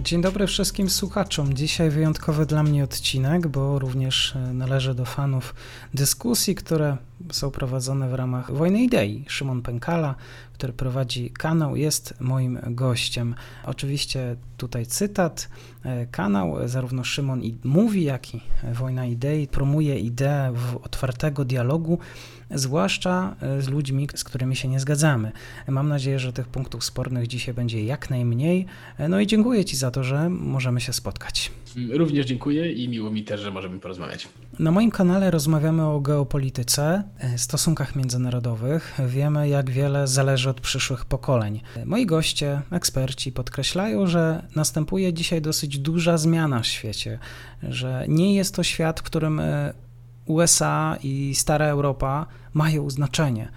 Dzień dobry wszystkim słuchaczom. Dzisiaj wyjątkowy dla mnie odcinek, bo również e, należę do fanów dyskusji, które są prowadzone w ramach Wojny Idei. Szymon Pękala, który prowadzi kanał, jest moim gościem. Oczywiście tutaj cytat. E, kanał zarówno Szymon mówi, jak i Wojna Idei promuje ideę otwartego dialogu zwłaszcza e, z ludźmi, z którymi się nie zgadzamy. Mam nadzieję, że tych punktów spornych dzisiaj będzie jak najmniej. E, no i dziękuję Ci za to, że możemy się spotkać. Również dziękuję i miło mi też, że możemy porozmawiać. Na moim kanale rozmawiamy o geopolityce, e, stosunkach międzynarodowych. Wiemy, jak wiele zależy od przyszłych pokoleń. Moi goście, eksperci podkreślają, że następuje dzisiaj dosyć duża zmiana w świecie, że nie jest to świat, w którym USA i stara Europa mają znaczenie.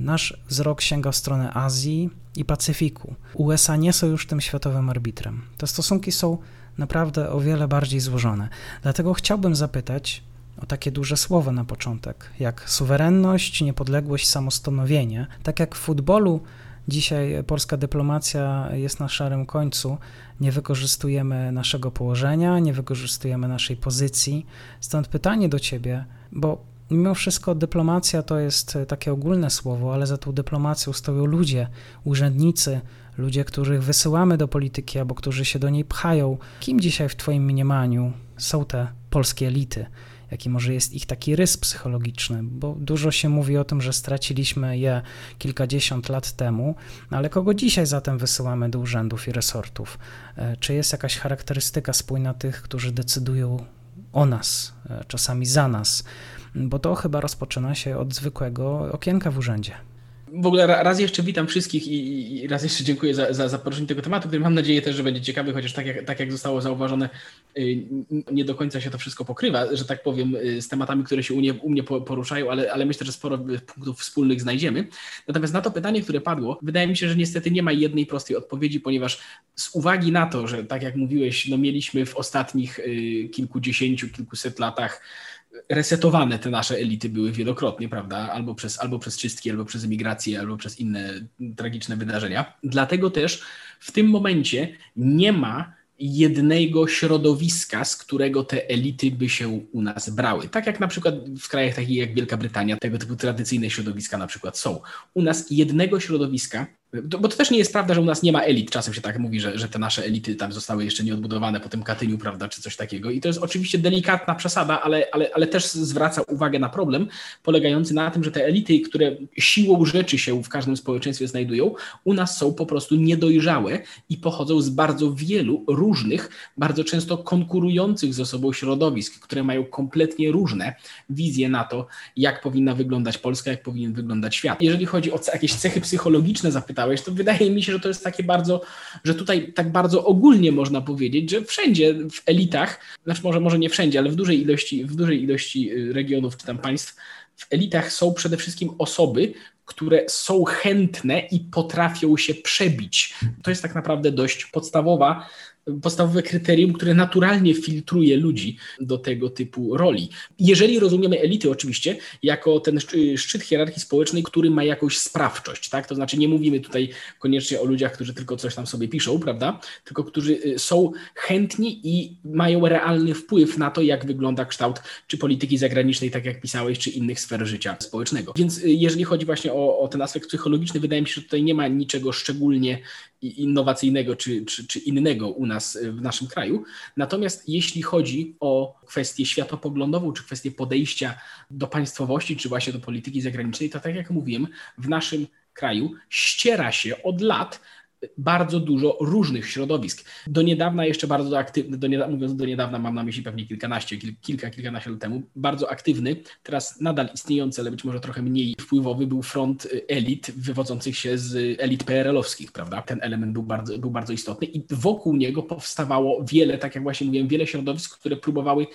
Nasz wzrok sięga w stronę Azji i Pacyfiku. USA nie są już tym światowym arbitrem. Te stosunki są naprawdę o wiele bardziej złożone. Dlatego chciałbym zapytać o takie duże słowa na początek, jak suwerenność, niepodległość, samostanowienie. Tak jak w futbolu Dzisiaj polska dyplomacja jest na szarym końcu. Nie wykorzystujemy naszego położenia, nie wykorzystujemy naszej pozycji. Stąd pytanie do ciebie, bo mimo wszystko dyplomacja to jest takie ogólne słowo, ale za tą dyplomacją stoją ludzie, urzędnicy, ludzie, których wysyłamy do polityki albo którzy się do niej pchają. Kim dzisiaj w Twoim mniemaniu są te polskie elity? Jaki może jest ich taki rys psychologiczny, bo dużo się mówi o tym, że straciliśmy je kilkadziesiąt lat temu, ale kogo dzisiaj zatem wysyłamy do urzędów i resortów? E, czy jest jakaś charakterystyka spójna tych, którzy decydują o nas, e, czasami za nas? Bo to chyba rozpoczyna się od zwykłego okienka w urzędzie. W ogóle raz jeszcze witam wszystkich i, raz jeszcze dziękuję za, za, za poruszenie tego tematu, który mam nadzieję też, że będzie ciekawy, chociaż tak jak, tak jak zostało zauważone, y, nie do końca się to wszystko pokrywa, że tak powiem, y, z tematami, które się u mnie, u mnie poruszają, ale, ale myślę, że sporo punktów wspólnych znajdziemy. Natomiast na to pytanie, które padło, wydaje mi się, że niestety nie ma jednej prostej odpowiedzi, ponieważ z uwagi na to, że tak jak mówiłeś, no mieliśmy w ostatnich y, kilkudziesięciu, kilkuset latach resetowane te nasze elity były wielokrotnie, prawda? Albo przez, albo przez czystki, albo przez emigrację, albo przez inne tragiczne wydarzenia. Dlatego też w tym momencie nie ma jednego środowiska, z którego te elity by się u nas brały. Tak jak na przykład w krajach takich jak Wielka Brytania, tego typu tradycyjne środowiska na przykład są. U nas jednego środowiska, bo to też nie jest prawda, że u nas nie ma elit. Czasem się tak mówi, że, że te nasze elity tam zostały jeszcze nieodbudowane po tym Katyniu, prawda, czy coś takiego. I to jest oczywiście delikatna przesada, ale, ale, ale też zwraca uwagę na problem polegający na tym, że te elity, które siłą rzeczy się w każdym społeczeństwie znajdują, u nas są po prostu niedojrzałe i pochodzą z bardzo wielu różnych, bardzo często konkurujących ze sobą środowisk, które mają kompletnie różne wizje na to, jak powinna wyglądać Polska, jak powinien wyglądać świat. Jeżeli chodzi o jakieś cechy psychologiczne zapytania, pytałeś, to wydaje mi się, że to jest takie bardzo, że tutaj tak bardzo ogólnie można powiedzieć, że wszędzie w elitach, znaczy może, może nie wszędzie, ale w dużej ilości, w dużej ilości y, regionów czy tam państw, w elitach są przede wszystkim osoby, które są chętne i potrafią się przebić. To jest tak naprawdę dość podstawowa podstawowe kryterium, które naturalnie filtruje ludzi do tego typu roli. Jeżeli rozumiemy elity oczywiście jako ten szczyt hierarchii społecznej, który ma jakąś sprawczość, tak? To znaczy nie mówimy tutaj koniecznie o ludziach, którzy tylko coś tam sobie piszą, prawda? Tylko którzy y, są chętni i mają realny wpływ na to, jak wygląda kształt czy polityki zagranicznej, tak jak pisałeś, czy innych sfer życia społecznego. Więc y, jeżeli chodzi właśnie o, o ten aspekt psychologiczny, wydaje mi się, że tutaj nie ma niczego szczególnie innowacyjnego czy, czy, czy innego u nas y, w naszym kraju. Natomiast jeśli chodzi o kwestię światopoglądową, czy kwestię podejścia do państwowości, czy właśnie do polityki zagranicznej, to tak jak mówiłem, w naszym kraju ściera się od lat bardzo dużo różnych środowisk. Do niedawna jeszcze bardzo aktywny, do niedawna, mówiąc do niedawna mam na myśli pewnie kilkanaście, kilka, kilkanaście lat temu, bardzo aktywny, teraz nadal istniejący, ale być może trochę mniej wpływowy był front elit wywodzących się z elit PRL-owskich, prawda? Ten element był bardzo, był bardzo istotny i wokół niego powstawało wiele, tak jak właśnie mówiłem, wiele środowisk, które próbowały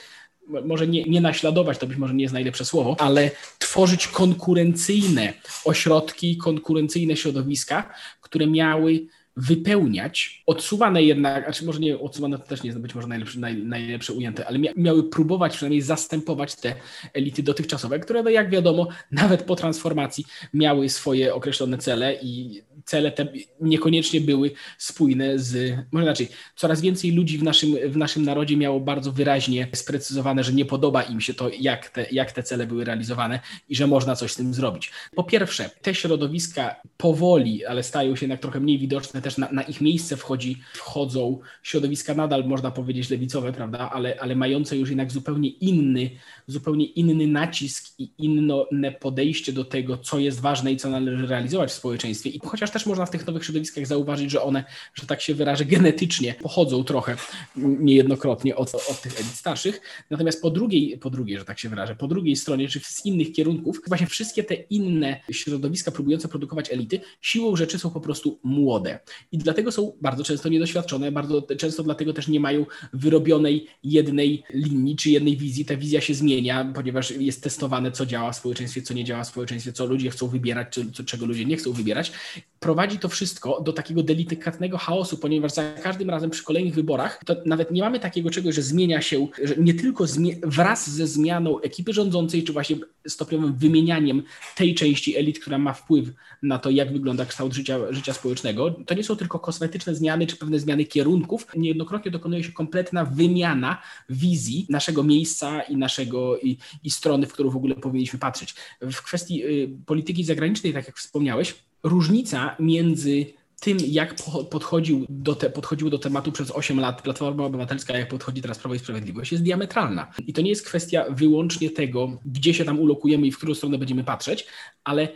może nie, nie naśladować, to być może nie jest najlepsze słowo, ale tworzyć konkurencyjne ośrodki, konkurencyjne środowiska, które miały wypełniać, odsuwane jednak, znaczy może nie odsuwane to też nie jest być może najlepsze, naj, najlepsze ujęte, ale miały próbować przynajmniej zastępować te elity dotychczasowe, które no jak wiadomo, nawet po transformacji miały swoje określone cele i cele te niekoniecznie były spójne z, może inaczej, coraz więcej ludzi w naszym, w naszym narodzie miało bardzo wyraźnie sprecyzowane, że nie podoba im się to, jak te, jak te cele były realizowane i że można coś z tym zrobić. Po pierwsze, te środowiska powoli, ale stają się jednak trochę mniej widoczne, też na, na ich miejsce wchodzi, wchodzą środowiska nadal, można powiedzieć, lewicowe, prawda, ale, ale mające już jednak zupełnie inny, zupełnie inny nacisk i inne podejście do tego, co jest ważne i co należy realizować w społeczeństwie. I chociaż też można w tych nowych środowiskach zauważyć, że one, że tak się wyrażę, genetycznie pochodzą trochę niejednokrotnie od, od tych elit starszych. Natomiast po drugiej, po drugiej, że tak się wyrażę, po drugiej stronie, czy z innych kierunków, właśnie wszystkie te inne środowiska próbujące produkować elity, siłą rzeczy są po prostu młode. I dlatego są bardzo często niedoświadczone, bardzo często dlatego też nie mają wyrobionej jednej linii czy jednej wizji. Ta wizja się zmienia, ponieważ jest testowane, co działa w społeczeństwie, co nie działa w społeczeństwie, co ludzie chcą wybierać, czy, co, czego ludzie nie chcą wybierać prowadzi to wszystko do takiego delikatnego chaosu, ponieważ za każdym razem przy kolejnych wyborach to nawet nie mamy takiego czegoś, że zmienia się, że nie tylko wraz ze zmianą ekipy rządzącej, czy właśnie stopniowym wymienianiem tej części elit, która ma wpływ na to, jak wygląda kształt życia, życia społecznego, to nie są tylko kosmetyczne zmiany, czy pewne zmiany kierunków. Niejednokrotnie dokonuje się kompletna wymiana wizji naszego miejsca i naszego i, i strony, w którą w ogóle powinniśmy patrzeć. W kwestii y, polityki zagranicznej, tak jak wspomniałeś, różnica między tym, jak podchodził do te, podchodził do tematu przez 8 lat Platforma Obywatelska, jak podchodzi teraz Prawo i Sprawiedliwość, jest diametralna. I to nie jest kwestia wyłącznie tego, gdzie się tam ulokujemy i w którą stronę będziemy patrzeć, ale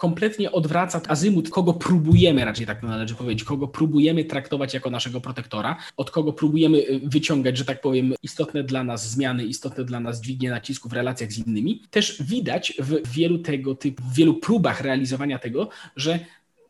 kompletnie odwraca azymut, kogo próbujemy, raczej tak należy powiedzieć, kogo próbujemy traktować jako naszego protektora, od kogo próbujemy y, wyciągać, że tak powiem, istotne dla nas zmiany, istotne dla nas dźwignie nacisku w relacjach z innymi. Też widać w wielu tego typu, w wielu próbach realizowania tego, że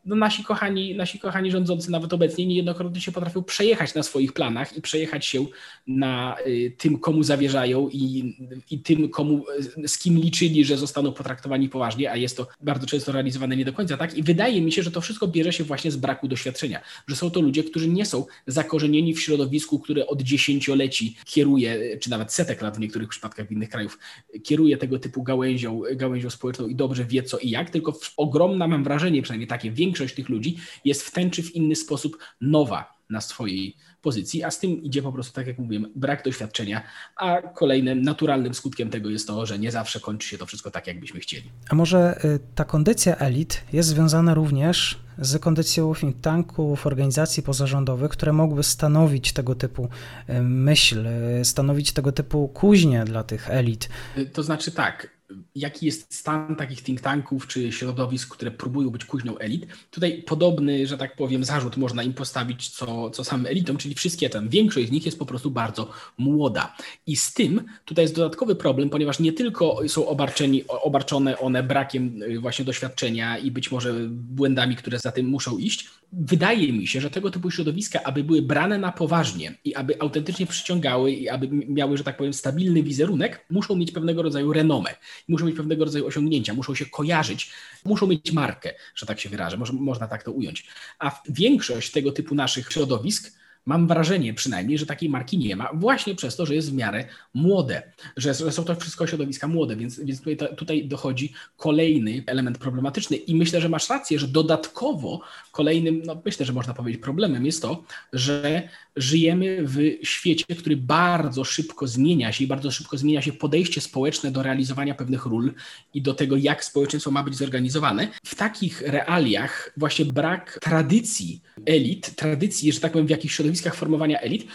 no nasi, kochani, nasi kochani rządzący nawet obecnie niejednokrotnie się potrafią przejechać na swoich planach i przejechać się na y, tym, komu zawierzają i, i tym, komu, y, z kim liczyli, że zostaną potraktowani poważnie, a jest to bardzo często realizowane nie do końca tak. I wydaje mi się, że to wszystko bierze się właśnie z braku doświadczenia, że są to ludzie, którzy nie są zakorzenieni w środowisku, które od dziesięcioleci kieruje, czy nawet setek lat w niektórych przypadkach w innych krajów, kieruje tego typu gałęzią, gałęzią społeczną i dobrze wie co i jak, tylko ogromna, mam wrażenie, przynajmniej takie, większe większość tych ludzi jest w ten czy w inny sposób nowa na swojej pozycji, a z tym idzie po prostu, tak jak mówiłem, brak doświadczenia, a kolejnym naturalnym skutkiem tego jest to, że nie zawsze kończy się to wszystko tak, jakbyśmy chcieli. A może y, ta kondycja elit jest związana również z kondycją think tanków, organizacji pozarządowych, które mogłyby stanowić tego typu y, myśl, y, stanowić tego typu kuźnię dla tych elit? To znaczy tak, jaki jest stan takich think tanków czy środowisk, które próbują być kuźnią elit. Tutaj podobny, że tak powiem, zarzut można im postawić, co, co samym elitom, czyli wszystkie tam, większość z nich jest po prostu bardzo młoda. I z tym tutaj jest dodatkowy problem, ponieważ nie tylko są obarczeni, obarczone one brakiem właśnie doświadczenia i być może błędami, które za tym muszą iść. Wydaje mi się, że tego typu środowiska, aby były brane na poważnie i aby autentycznie przyciągały i aby miały, że tak powiem, stabilny wizerunek, muszą mieć pewnego rodzaju renomę muszą mieć pewnego rodzaju osiągnięcia, muszą się kojarzyć, muszą mieć markę, że tak się wyrażę, można tak to ująć. A większość tego typu naszych środowisk Mam wrażenie przynajmniej, że takiej marki nie ma, właśnie przez to, że jest w miarę młode, że, są to wszystko środowiska młode, więc, więc tutaj, tutaj dochodzi kolejny element problematyczny. I myślę, że masz rację, że dodatkowo kolejnym, no myślę, że można powiedzieć, problemem jest to, że żyjemy w świecie, który bardzo szybko zmienia się i bardzo szybko zmienia się podejście społeczne do realizowania pewnych ról i do tego, jak społeczeństwo ma być zorganizowane. W takich realiach właśnie brak tradycji elit, tradycji, że tak powiem, w jakichś środowiskach formowania elit,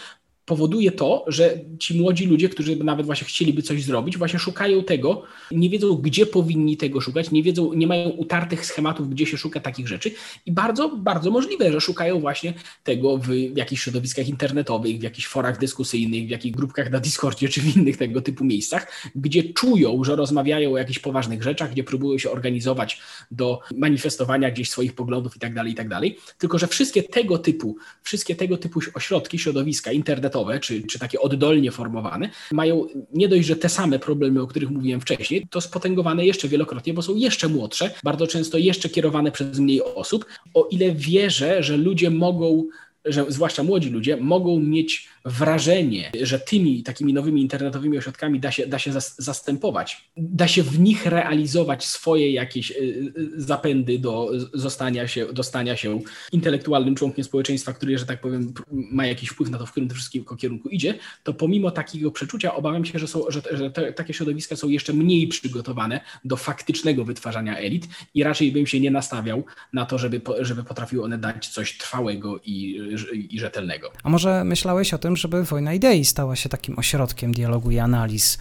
powoduje to, że ci młodzi ludzie, którzy nawet właśnie chcieliby coś zrobić, właśnie szukają tego, nie wiedzą, gdzie powinni tego szukać, nie wiedzą, nie mają utartych schematów, gdzie się szuka takich rzeczy i bardzo, bardzo możliwe, że szukają właśnie tego w jakichś środowiskach internetowych, w jakichś forach dyskusyjnych, w jakichś grupkach na Discordzie czy w innych tego typu miejscach, gdzie czują, że rozmawiają o jakichś poważnych rzeczach, gdzie próbują się organizować do manifestowania gdzieś swoich poglądów i tak dalej, i tak dalej. Tylko, że wszystkie tego typu, wszystkie tego typu ośrodki, środowiska internetowe, czy, czy takie oddolnie formowane, mają nie dość, że te same problemy, o których mówiłem wcześniej, to spotęgowane jeszcze wielokrotnie, bo są jeszcze młodsze, bardzo często jeszcze kierowane przez mniej osób. O ile wierzę, że ludzie mogą że zwłaszcza młodzi ludzie mogą mieć wrażenie, że tymi takimi nowymi internetowymi ośrodkami da się, da się zastępować, da się w nich realizować swoje jakieś y, y, zapędy do zostania się, dostania się intelektualnym członkiem społeczeństwa, który, że tak powiem, ma jakiś wpływ na to, w którym to wszystkiego kierunku idzie, to pomimo takiego przeczucia obawiam się, że, są, że, że te, takie środowiska są jeszcze mniej przygotowane do faktycznego wytwarzania elit i raczej bym się nie nastawiał na to, żeby, żeby potrafiły one dać coś trwałego i, i rzetelnego. A może myślałeś o tym, żeby Wojna Idei stała się takim ośrodkiem dialogu i analiz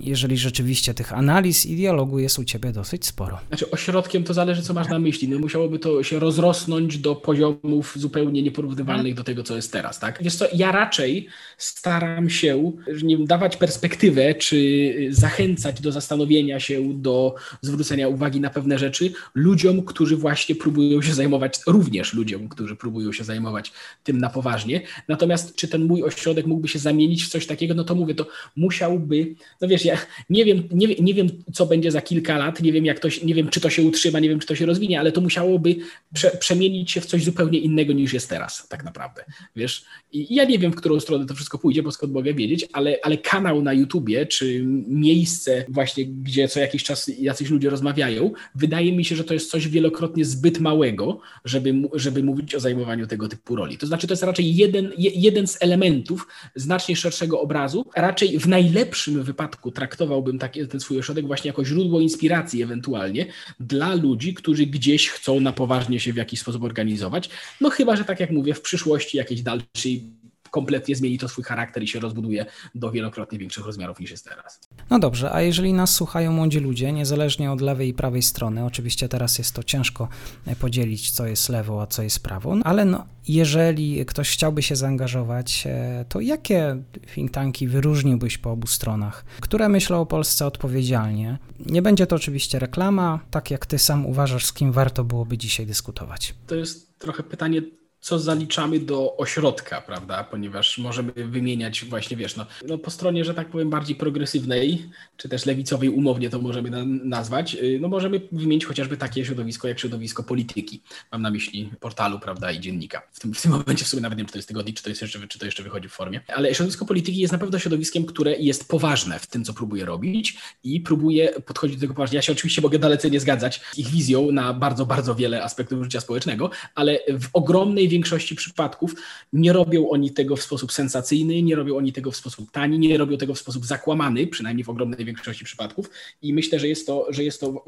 jeżeli rzeczywiście tych analiz i dialogu jest u ciebie dosyć sporo. Znaczy ośrodkiem to zależy, co masz na myśli. No, musiałoby to się rozrosnąć do poziomów zupełnie nieporównywalnych do tego, co jest teraz, tak? Wiesz co, ja raczej staram się nie dawać perspektywę, czy zachęcać do zastanowienia się, do zwrócenia uwagi na pewne rzeczy ludziom, którzy właśnie próbują się zajmować, również ludziom, którzy próbują się zajmować tym na poważnie. Natomiast czy ten mój ośrodek mógłby się zamienić w coś takiego, no to mówię, to musiałby, no wiesz, ja nie wiem, nie, nie wiem, co będzie za kilka lat, nie wiem, jak to, nie wiem, czy to się utrzyma, nie wiem, czy to się rozwinie, ale to musiałoby prze, przemienić się w coś zupełnie innego niż jest teraz, tak naprawdę. Wiesz, i ja nie wiem, w którą stronę to wszystko pójdzie, bo skąd mogę wiedzieć, ale, ale kanał na YouTubie, czy miejsce właśnie, gdzie co jakiś czas jacyś ludzie rozmawiają, wydaje mi się, że to jest coś wielokrotnie zbyt małego, żeby, żeby mówić o zajmowaniu tego typu roli. To znaczy, to jest raczej jeden, jeden z elementów znacznie szerszego obrazu, raczej w najlepszym wypadku traktowałbym taki, ten swój ośrodek właśnie jako źródło inspiracji ewentualnie dla ludzi, którzy gdzieś chcą na poważnie się w jakiś sposób organizować. No chyba, że tak jak mówię, w przyszłości jakiejś dalszej kompletnie zmieni to swój charakter i się rozbuduje do wielokrotnie większych rozmiarów niż jest teraz. No dobrze, a jeżeli nas słuchają młodzi ludzie, niezależnie od lewej i prawej strony, oczywiście teraz jest to ciężko e, podzielić, co jest lewo, a co jest prawo, no, ale no, jeżeli ktoś chciałby się zaangażować, e, to jakie think tanki wyróżniłbyś po obu stronach, które myślą o Polsce odpowiedzialnie? Nie będzie to oczywiście reklama, tak jak ty sam uważasz, z kim warto byłoby dzisiaj dyskutować. To jest trochę pytanie co zaliczamy do ośrodka, prawda? Ponieważ możemy wymieniać właśnie, wiesz, no, no po stronie, że tak powiem, bardziej progresywnej, czy też lewicowej umownie to możemy na, nazwać, y, no możemy wymienić chociażby takie środowisko jak środowisko polityki. Mam na myśli portalu, prawda, i dziennika. W tym, w tym momencie w sumie nawet nie wiem, czy to jest tygodnik, czy to, jest jeszcze, czy to jeszcze wychodzi w formie. Ale środowisko polityki jest na pewno środowiskiem, które jest poważne w tym, co próbuje robić i próbuje podchodzić do tego poważnie. Ja się oczywiście mogę dalece nie zgadzać z ich wizją na bardzo, bardzo wiele aspektów życia społecznego, ale w ogromnej większości przypadków nie robią oni tego w sposób sensacyjny, nie robią oni tego w sposób tani, nie robią tego w sposób zakłamany, przynajmniej w ogromnej większości przypadków. I myślę, że jest to, że jest to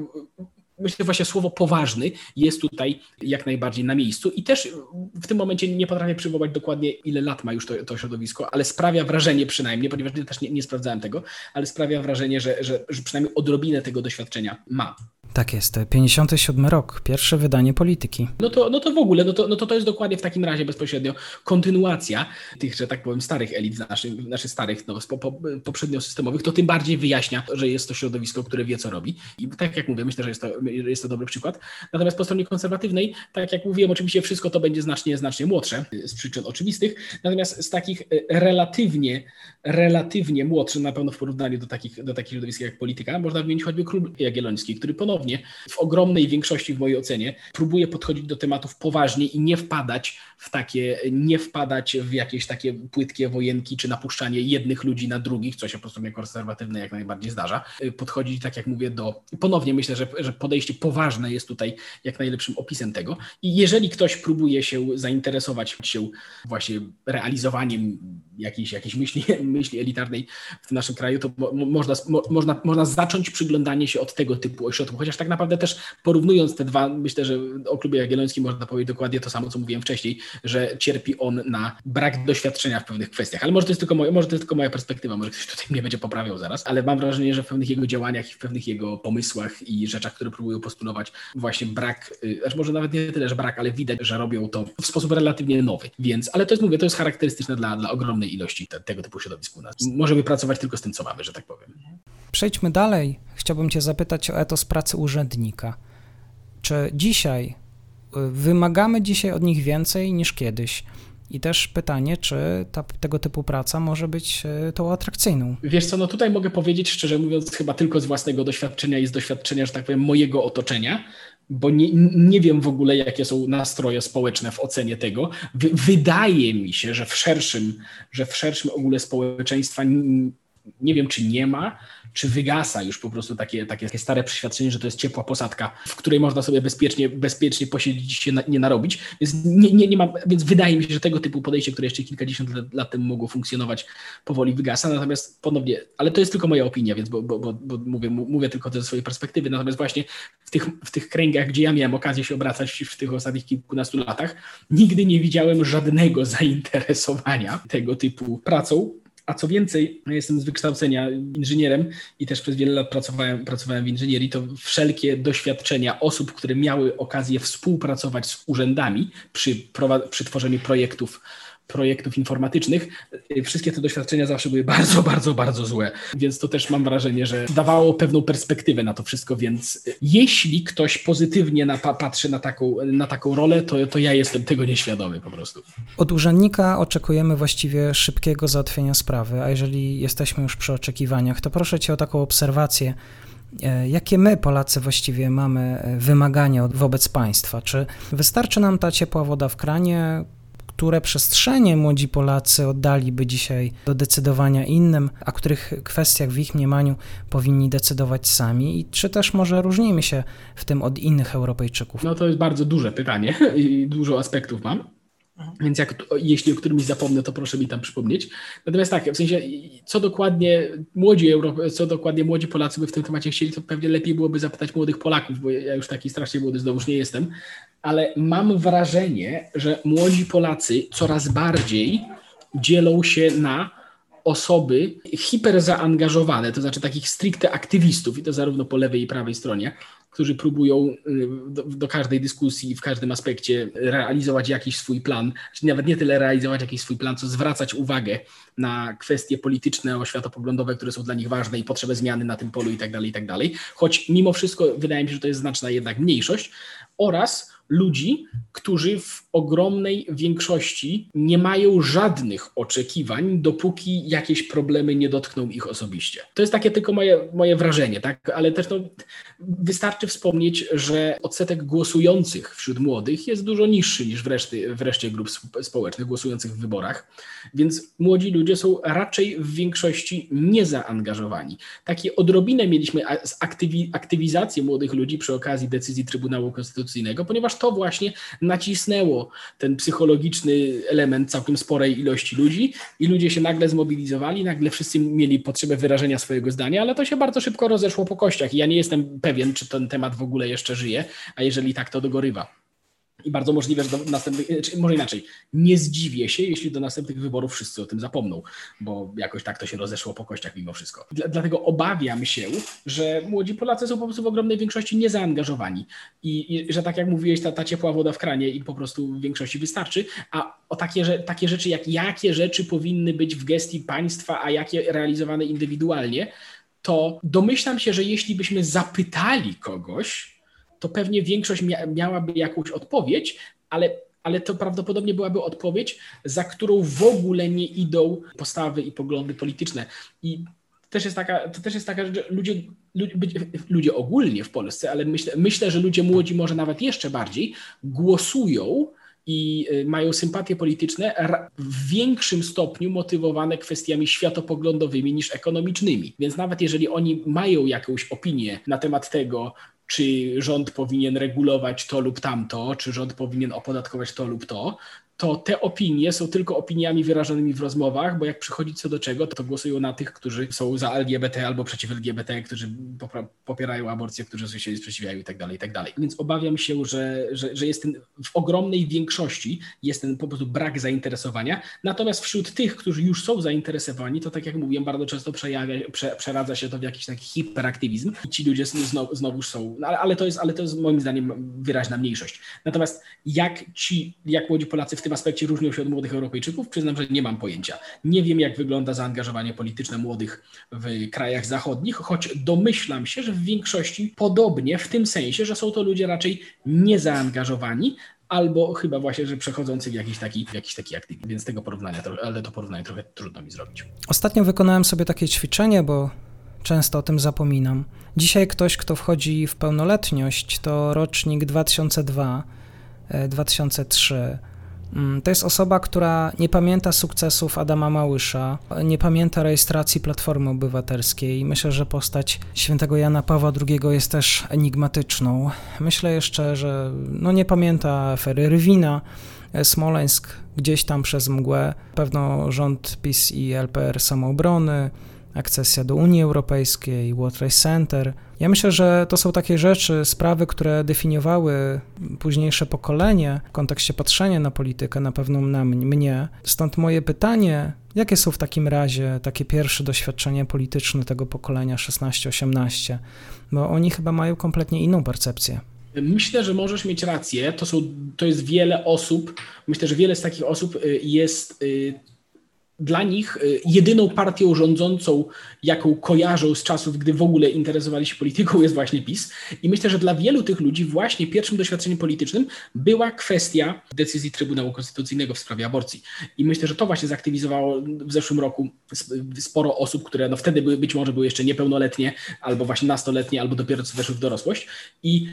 myślę, że właśnie słowo poważny jest tutaj jak najbardziej na miejscu i też w tym momencie nie potrafię przywołać dokładnie, ile lat ma już to, to środowisko, ale sprawia wrażenie przynajmniej, ponieważ też nie, nie sprawdzałem tego, ale sprawia wrażenie, że, że, że przynajmniej odrobinę tego doświadczenia ma. Tak jest, 57 rok, pierwsze wydanie polityki. No to, no to w ogóle, no to, no to to jest dokładnie w takim razie bezpośrednio kontynuacja tych, że tak powiem, starych elit, naszych, naszych starych, no, po, po, poprzednio systemowych, to tym bardziej wyjaśnia, że jest to środowisko, które wie, co robi. I tak jak mówię, myślę, że jest to, jest to dobry przykład. Natomiast po stronie konserwatywnej, tak jak mówiłem, oczywiście wszystko to będzie znacznie, znacznie młodsze z przyczyn oczywistych, natomiast z takich e, relatywnie, relatywnie młodszych, na pewno w porównaniu do takich, do takich środowisk jak polityka, można wymienić choćby Król Jagielloński, który ponownie ponownie, w ogromnej większości w mojej ocenie, próbuje podchodzić do tematów poważnie i nie wpadać w takie, nie wpadać w jakieś takie płytkie wojenki, czy napuszczanie jednych ludzi na drugich, co się po stronie konserwatywnej jak najbardziej zdarza. Podchodzić, tak jak mówię, do, ponownie myślę, że, że podejście poważne jest tutaj jak najlepszym opisem tego. I jeżeli ktoś próbuje się zainteresować się właśnie realizowaniem jakiejś, jakiejś myśli, myśli elitarnej w naszym kraju, to mo, można, mo, można, można zacząć przyglądanie się od tego typu ośrodków, chociaż tak naprawdę też porównując te dwa, myślę, że o klubie jagiellońskim można powiedzieć dokładnie to samo, co mówiłem wcześniej, że cierpi on na brak doświadczenia w pewnych kwestiach. Ale może to jest tylko, moje, może to jest tylko moja perspektywa, może ktoś tutaj mnie będzie poprawiał zaraz, ale mam wrażenie, że w pewnych jego działaniach i w pewnych jego pomysłach i rzeczach, które próbują postulować, właśnie brak, znaczy może nawet nie tyle, że brak, ale widać, że robią to w sposób relatywnie nowy. Więc, ale to jest, mówię, to jest charakterystyczne dla, dla ogromnej ilości te, tego typu środowisk u nas. Możemy pracować tylko z tym, co mamy, że tak powiem. Przejdźmy dalej. Chciałbym Cię zapytać o etos pracy urzędnika. Czy dzisiaj y, wymagamy dzisiaj od nich więcej niż kiedyś? I też pytanie, czy ta, tego typu praca może być y, tą atrakcyjną? Wiesz co, no tutaj mogę powiedzieć szczerze mówiąc, chyba tylko z własnego doświadczenia i z doświadczenia, że tak powiem, mojego otoczenia, bo nie, nie wiem w ogóle, jakie są nastroje społeczne w ocenie tego. wydaje mi się, że w szerszym, że w szerszym ogóle społeczeństwa nie wiem, czy nie ma, czy wygasa już po prostu takie, takie stare przeświadczenie, że to jest ciepła posadka, w której można sobie bezpiecznie, bezpiecznie posiedzieć się na, nie narobić. Więc, nie, nie, nie ma, więc wydaje mi się, że tego typu podejście, które jeszcze kilkadziesiąt lat, lat temu mogło funkcjonować, powoli wygasa. Natomiast ponownie, ale to jest tylko moja opinia, więc bo, bo, bo, bo mówię, mówię tylko ze swojej perspektywy. Natomiast właśnie w tych, w tych kręgach, gdzie ja miałem okazję się obracać w tych ostatnich kilkunastu latach, nigdy nie widziałem żadnego zainteresowania tego typu pracą a co więcej, jestem z wykształcenia inżynierem i też przez wiele lat pracowałem, pracowałem w inżynierii, to wszelkie doświadczenia osób, które miały okazję współpracować z urzędami przy, przy tworzeniu projektów projektów informatycznych, wszystkie te doświadczenia zawsze były bardzo, bardzo, bardzo złe. Więc to też mam wrażenie, że dawało pewną perspektywę na to wszystko, więc jeśli ktoś pozytywnie na, patrzy na taką, na taką rolę, to, to ja jestem tego nieświadomy po prostu. Od urzędnika oczekujemy właściwie szybkiego załatwienia sprawy, a jeżeli jesteśmy już przy oczekiwaniach, to proszę Cię o taką obserwację. E, jakie my, Polacy, właściwie mamy wymagania wobec państwa? Czy wystarczy nam ta ciepła woda w kranie, które przestrzenie młodzi Polacy oddaliby dzisiaj do decydowania innym, a których kwestiach w ich mniemaniu powinni decydować sami i czy też może różnimy się w tym od innych Europejczyków? No to jest bardzo duże pytanie i dużo aspektów mam. Więc jak, jeśli o którymś zapomnę, to proszę mi tam przypomnieć. Natomiast tak, w sensie, co dokładnie młodzi Europy, co dokładnie młodzi Polacy by w tym temacie chcieli, to pewnie lepiej byłoby zapytać młodych Polaków, bo ja już taki strasznie młody znowuż nie jestem, ale mam wrażenie, że młodzi Polacy coraz bardziej dzielą się na osoby hiperzaangażowane, to znaczy takich stricte aktywistów, i to zarówno po lewej i prawej stronie, którzy próbują y, do, do, każdej dyskusji, w każdym aspekcie realizować jakiś swój plan, czy nawet nie tyle realizować jakiś swój plan, co zwracać uwagę na kwestie polityczne, oświatopoglądowe, które są dla nich ważne i potrzebę zmiany na tym polu i tak dalej, i tak dalej. Choć mimo wszystko wydaje mi się, że to jest znaczna jednak mniejszość oraz ludzi, którzy w ogromnej większości nie mają żadnych oczekiwań, dopóki jakieś problemy nie dotkną ich osobiście. To jest takie tylko moje, moje wrażenie, tak? ale też no, wystarczy wspomnieć, że odsetek głosujących wśród młodych jest dużo niższy niż w reszcie, w reszcie grup społecznych głosujących w wyborach, więc młodzi ludzie są raczej w większości niezaangażowani. Takie odrobinę mieliśmy aktywi aktywizację młodych ludzi przy okazji decyzji Trybunału Konstytucyjnego, ponieważ to właśnie nacisnęło ten psychologiczny element całkiem sporej ilości ludzi i ludzie się nagle zmobilizowali, nagle wszyscy mieli potrzebę wyrażenia swojego zdania, ale to się bardzo szybko rozeszło po kościach i ja nie jestem pewien, czy ten temat w ogóle jeszcze żyje, a jeżeli tak, to dogorywa. I bardzo możliwe, że do następnych, czy może inaczej, nie zdziwię się, jeśli do następnych wyborów wszyscy o tym zapomną, bo jakoś tak to się rozeszło po kościach mimo wszystko. Dlatego obawiam się, że młodzi Polacy są po prostu w ogromnej większości niezaangażowani i, i że tak jak mówiłeś, ta, ta ciepła woda w kranie i po prostu w większości wystarczy, a o takie, że, takie rzeczy jak jakie rzeczy powinny być w gestii państwa, a jakie realizowane indywidualnie, to domyślam się, że jeśli byśmy zapytali kogoś, to pewnie większość mia miałaby jakąś odpowiedź, ale, ale to prawdopodobnie byłaby odpowiedź, za którą w ogóle nie idą postawy i poglądy polityczne. I też jest taka, to też jest taka że ludzie, ludzie, ludzie ogólnie w Polsce, ale myślę, myślę, że ludzie młodzi może nawet jeszcze bardziej głosują i y, mają sympatie polityczne w większym stopniu motywowane kwestiami światopoglądowymi niż ekonomicznymi. Więc nawet jeżeli oni mają jakąś opinię na temat tego, czy rząd powinien regulować to lub tamto, czy rząd powinien opodatkować to lub to, to te opinie są tylko opiniami wyrażonymi w rozmowach, bo jak przychodzi co do czego, to, głosują na tych, którzy są za LGBT albo przeciw LGBT, którzy popierają aborcję, którzy się sprzeciwiają i tak dalej, i tak dalej. Więc obawiam się, że, że, że jest ten, w ogromnej większości jest ten po prostu brak zainteresowania. Natomiast wśród tych, którzy już są zainteresowani, to tak jak mówiłem, bardzo często przejawia, prze, przeradza się to w jakiś taki hiperaktywizm i ci ludzie znowu, znowuż są, no ale, ale, to jest, ale to jest moim zdaniem wyraźna mniejszość. Natomiast jak ci, jak młodzi Polacy w tym aspekcie różnią się od młodych Europejczyków, przyznam, że nie mam pojęcia. Nie wiem, jak wygląda zaangażowanie polityczne młodych w krajach zachodnich, choć domyślam się, że w większości podobnie, w tym sensie, że są to ludzie raczej niezaangażowani, albo chyba właśnie, że przechodzący w jakiś taki, jakiś taki aktywizm. Więc tego porównania, ale to porównanie trochę trudno mi zrobić. Ostatnio wykonałem sobie takie ćwiczenie, bo często o tym zapominam. Dzisiaj ktoś, kto wchodzi w pełnoletność, to rocznik 2002, 2003 Mm, to jest osoba, która nie pamięta sukcesów Adama Małysza, nie pamięta rejestracji Platformy Obywatelskiej. Myślę, że postać świętego Jana Pawła II jest też enigmatyczną. Myślę jeszcze, że no nie pamięta afery Rywina, Smoleńsk gdzieś tam przez mgłę, pewno rząd PiS i LPR samoobrony, akcesja do Unii Europejskiej, World Trade Center. Ja myślę, że to są takie rzeczy, sprawy, które definiowały późniejsze pokolenie w kontekście patrzenia na politykę, na pewno na mnie. Stąd moje pytanie, jakie są w takim razie takie pierwsze doświadczenia polityczne tego pokolenia 16-18? Bo oni chyba mają kompletnie inną percepcję. Myślę, że możesz mieć rację. To, są, to jest wiele osób. Myślę, że wiele z takich osób y, jest y, dla nich y, jedyną partią rządzącą, jaką kojarzą z czasów, gdy w ogóle interesowali się polityką, jest właśnie PiS. I myślę, że dla wielu tych ludzi właśnie pierwszym doświadczeniem politycznym była kwestia decyzji Trybunału Konstytucyjnego w sprawie aborcji. I myślę, że to właśnie zaktywizowało w zeszłym roku sporo osób, które no wtedy były, być może były jeszcze niepełnoletnie, albo właśnie nastoletnie, albo dopiero co weszły w dorosłość. I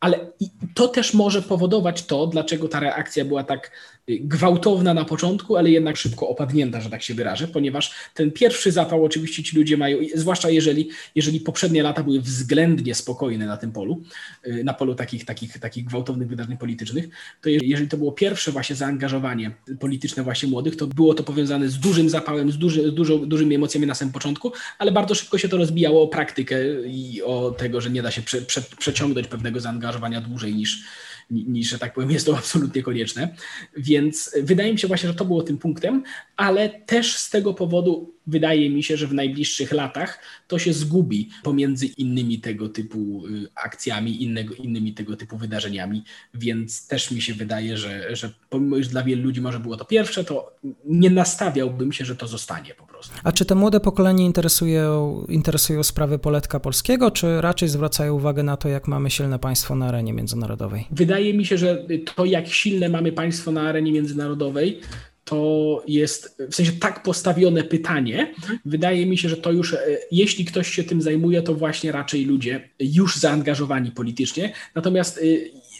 ale to też może powodować to, dlaczego ta reakcja była tak gwałtowna na początku, ale jednak szybko opadnięta, że tak się wyrażę, ponieważ ten pierwszy zapał oczywiście ci ludzie mają, zwłaszcza jeżeli, jeżeli poprzednie lata były względnie spokojne na tym polu, y, na polu takich, takich, takich gwałtownych wydarzeń politycznych, to jeżeli to było pierwsze właśnie zaangażowanie polityczne właśnie młodych, to było to powiązane z dużym zapałem, z, duży, z dużo, dużymi emocjami na samym początku, ale bardzo szybko się to rozbijało o praktykę i o tego, że nie da się prze, prze, przeciągnąć pewnego zaangażowania dłużej niż, niż, że tak powiem, jest to absolutnie konieczne. Więc wydaje mi się właśnie, że to było tym punktem, ale też z tego powodu wydaje mi się, że w najbliższych latach to się zgubi pomiędzy innymi tego typu y, akcjami, innego, innymi tego typu wydarzeniami, więc też mi się wydaje, że, że pomimo, że dla wielu ludzi może było to pierwsze, to nie nastawiałbym się, że to zostanie po prostu. A czy te młode pokolenie interesują, interesują sprawy poletka polskiego, czy raczej zwracają uwagę na to, jak mamy silne państwo na arenie międzynarodowej? Wydaje mi się, że to, jak silne mamy państwo na arenie międzynarodowej, to jest w sensie tak postawione pytanie. Wydaje mi się, że to już, e, jeśli ktoś się tym zajmuje, to właśnie raczej ludzie już zaangażowani politycznie. Natomiast e,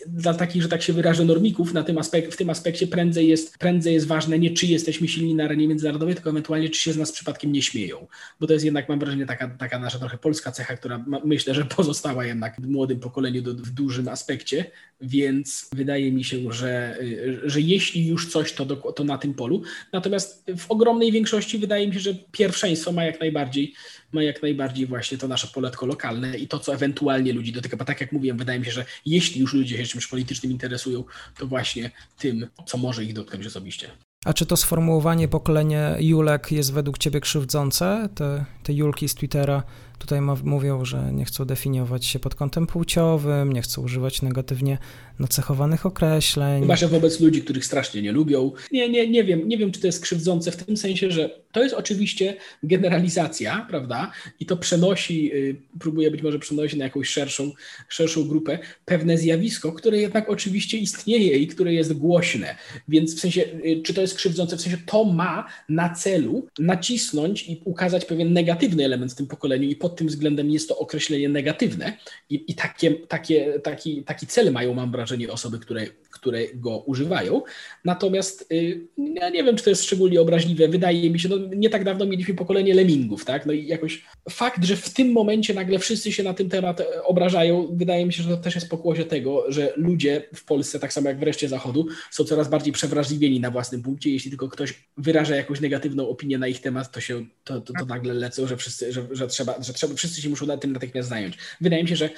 dla takich, że tak się wyrażę, normików na tym aspek w tym aspekcie prędzej jest, prędzej jest ważne nie czy jesteśmy silni na arenie międzynarodowej, tylko ewentualnie czy się z nas przypadkiem nie śmieją. Bo to jest jednak, mam wrażenie, taka, taka nasza trochę polska cecha, która ma, myślę, że pozostała jednak w młodym pokoleniu do, w dużym aspekcie, więc wydaje mi się, że, że jeśli już coś, to, do, to na tym polu. Natomiast w ogromnej większości wydaje mi się, że pierwszeństwo ma jak najbardziej ma jak najbardziej właśnie to nasze poletko lokalne i to, co ewentualnie ludzi dotyka. Bo tak jak mówiłem, wydaje mi się, że jeśli już ludzie się czymś politycznym interesują, to właśnie tym, co może ich dotknąć osobiście. A czy to sformułowanie pokolenie Julek jest według ciebie krzywdzące? Te, te Julki z Twittera tutaj mówią, że nie chcą definiować się pod kątem płciowym, nie chcą używać negatywnie nacechowanych określeń. Chyba, że wobec ludzi, których strasznie nie lubią. Nie, nie, nie wiem, nie wiem, czy to jest krzywdzące w tym sensie, że to jest oczywiście generalizacja, prawda? I to przenosi, y, próbuje być może przenosić na jakąś szerszą, szerszą grupę pewne zjawisko, które jednak oczywiście istnieje i które jest głośne. Więc w sensie, y, czy to jest krzywdzące, w sensie to ma na celu nacisnąć i ukazać pewien negatywny element w tym pokoleniu i pod tym względem jest to określenie negatywne i, i takie, takie, taki, taki cel mają, mam wrażenie, osoby, które, które go używają. Natomiast y, ja nie wiem, czy to jest szczególnie obraźliwe. Wydaje mi się, no nie tak dawno mieliśmy pokolenie lemmingów, tak? No i jakoś fakt, że w tym momencie nagle wszyscy się na ten temat e, obrażają, wydaje mi się, że to też jest pokłosie tego, że ludzie w Polsce, tak samo jak wreszcie Zachodu, są coraz bardziej przewrażliwieni na własnym punkcie. Jeśli tylko ktoś wyraża jakąś negatywną opinię na ich temat, to się to, to, to nagle lecą, że wszyscy, że, że, trzeba, że trzeba, wszyscy się muszą na tym natychmiast zająć. Wydaje mi się, że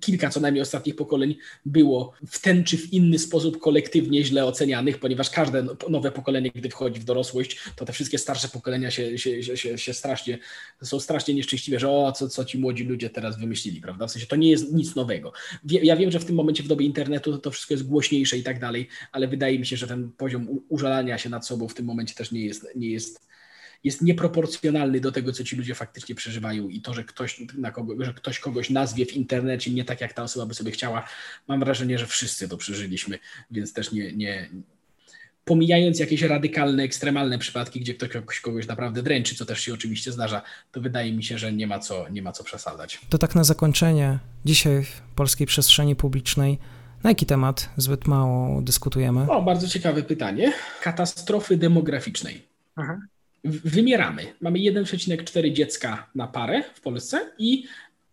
kilka co najmniej ostatnich pokoleń było w ten czy w inny sposób kolektywnie źle ocenianych, ponieważ każde nowe pokolenie, gdy wchodzi w dorosłość, to te wszystkie starsze pokolenia się, się, się, się strasznie, są strasznie nieszczęśliwe, że o, co, co ci młodzi ludzie teraz wymyślili, prawda? W sensie to nie jest nic nowego. Ja wiem, że w tym momencie w dobie internetu to, to wszystko jest głośniejsze i tak dalej, ale wydaje mi się, że ten poziom użalania się nad sobą w tym momencie też nie jest, nie jest jest nieproporcjonalny do tego, co ci ludzie faktycznie przeżywają i to, że ktoś, na kogo, że ktoś kogoś nazwie w internecie nie tak, jak ta osoba by sobie chciała, mam wrażenie, że wszyscy to przeżyliśmy, więc też nie, nie pomijając jakieś radykalne, ekstremalne przypadki, gdzie ktoś kogoś naprawdę dręczy, co też się oczywiście zdarza, to wydaje mi się, że nie ma co, nie ma co przesadzać. To tak na zakończenie, dzisiaj w polskiej przestrzeni publicznej na jaki temat zbyt mało dyskutujemy? O, bardzo ciekawe pytanie. Katastrofy demograficznej. Aha wymieramy. Mamy 1,4 dziecka na parę w Polsce i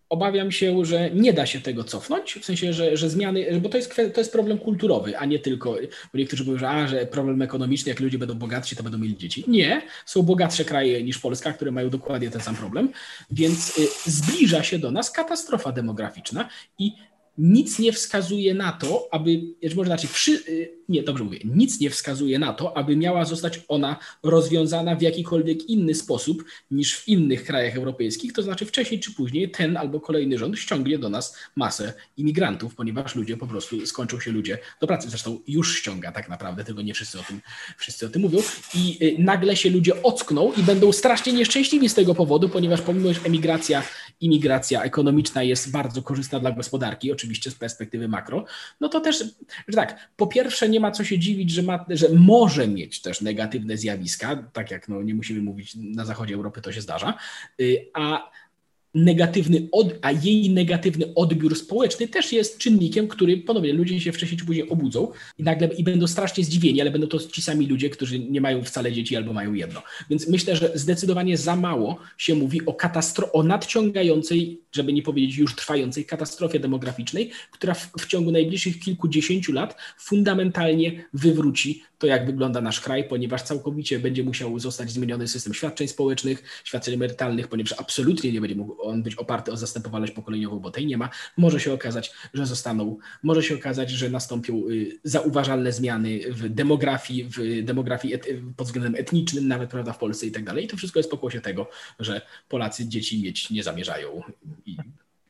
obawiam się, że nie da się tego cofnąć, w sensie, że, że zmiany, bo to jest, to jest problem kulturowy, a nie tylko, bo niektórzy mówią, że, a, że problem ekonomiczny, jak ludzie będą bogatsi, to będą mieli dzieci. Nie, są bogatsze kraje niż Polska, które mają dokładnie ten sam problem, więc y, zbliża się do nas katastrofa demograficzna i nic nie wskazuje na to, aby, może znaczy, przy, y, nie, dobrze mówię, nic nie wskazuje na to, aby miała zostać ona rozwiązana w jakikolwiek inny sposób niż w innych krajach europejskich, to znaczy wcześniej czy później ten albo kolejny rząd ściągnie do nas masę imigrantów, ponieważ ludzie po prostu skończą się ludzie do pracy. Zresztą już ściąga tak naprawdę, tylko nie wszyscy o tym, wszyscy o tym mówią. I y, nagle się ludzie ockną i będą strasznie nieszczęśliwi z tego powodu, ponieważ pomimo, że emigracja, imigracja ekonomiczna jest bardzo korzystna dla gospodarki, oczywiście z perspektywy makro, no to też, że tak, po pierwsze nie ma co się dziwić, że, ma, że może mieć też negatywne zjawiska, tak jak no, nie musimy mówić, na zachodzie Europy to się zdarza, y, a negatywny od, a jej negatywny odbiór społeczny też jest czynnikiem, który ponownie ludzie się wcześniej czy później obudzą i nagle i będą strasznie zdziwieni, ale będą to ci sami ludzie, którzy nie mają wcale dzieci albo mają jedno. Więc myślę, że zdecydowanie za mało się mówi o katastrofie, o nadciągającej, żeby nie powiedzieć już trwającej katastrofie demograficznej, która w, w ciągu najbliższych kilkudziesięciu lat fundamentalnie wywróci to, jak wygląda nasz kraj, ponieważ całkowicie będzie musiał zostać zmieniony system świadczeń społecznych, świadczeń emerytalnych, ponieważ absolutnie nie będzie mógł on być oparty o zastępowalność pokoleniową, bo tej nie ma. Może się okazać, że zostaną, może się okazać, że nastąpią y, zauważalne zmiany w demografii, w demografii et, pod względem etnicznym, nawet prawda, w Polsce i tak dalej. I to wszystko jest pokłosie tego, że Polacy dzieci mieć nie zamierzają. I,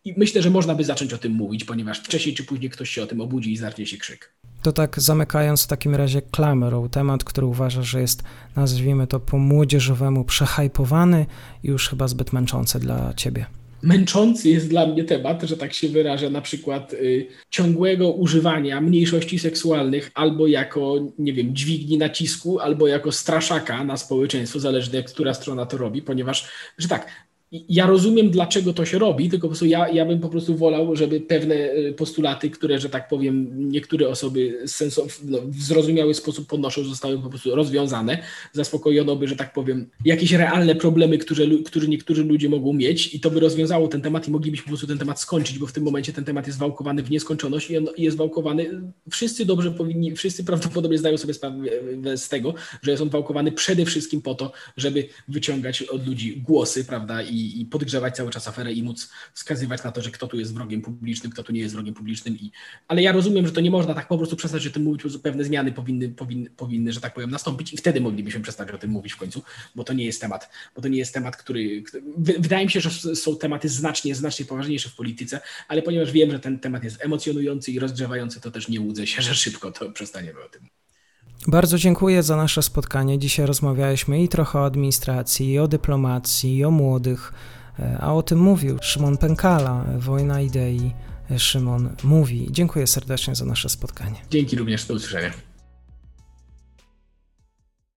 i myślę, że można by zacząć o tym mówić, ponieważ wcześniej czy później ktoś się o tym obudzi i zacznie się krzyk. To tak zamykając w takim razie klamrą, temat, który uważasz, że jest, nazwijmy to po młodzieżowemu, przehajpowany i już chyba zbyt męczący dla ciebie. Męczący jest dla mnie temat, że tak się wyrażę, na przykład y, ciągłego używania mniejszości seksualnych albo jako, nie wiem, dźwigni nacisku, albo jako straszaka na społeczeństwo, zależnie która strona to robi, ponieważ, że tak, ja rozumiem, dlaczego to się robi, tylko po prostu ja, ja bym po prostu wolał, żeby pewne e, postulaty, które, że tak powiem, niektóre osoby sensow, no, w zrozumiały sposób podnoszą, zostały po prostu rozwiązane. Zaspokojono by, że tak powiem, jakieś realne problemy, które, które niektórzy ludzie mogą mieć i to by rozwiązało ten temat i moglibyśmy po prostu ten temat skończyć, bo w tym momencie ten temat jest wałkowany w nieskończoność i on jest wałkowany, wszyscy dobrze powinni, wszyscy prawdopodobnie zdają sobie sprawę z tego, że jest on wałkowany przede wszystkim po to, żeby wyciągać od ludzi głosy, prawda, i i, podgrzewać cały czas aferę i móc wskazywać na to, że kto tu jest wrogiem publicznym, kto tu nie jest wrogiem publicznym. I, ale ja rozumiem, że to nie można tak po prostu przestać o tym mówić, prostu pewne zmiany powinny, powinny, powinny, że tak powiem, nastąpić i wtedy moglibyśmy przestać o tym mówić w końcu, bo to nie jest temat, bo to nie jest temat, który wydaje mi się, że są tematy znacznie, znacznie poważniejsze w polityce, ale ponieważ wiem, że ten temat jest emocjonujący i rozgrzewający, to też nie łudzę się, że szybko to przestaniemy o tym. Bardzo dziękuję za nasze spotkanie. Dzisiaj rozmawialiśmy i trochę o administracji, i o dyplomacji, i o młodych, e, a o tym mówił Szymon Pękala, Wojna Idei. Szymon mówi. Dziękuję serdecznie za nasze spotkanie. Dzięki również, do usłyszenia.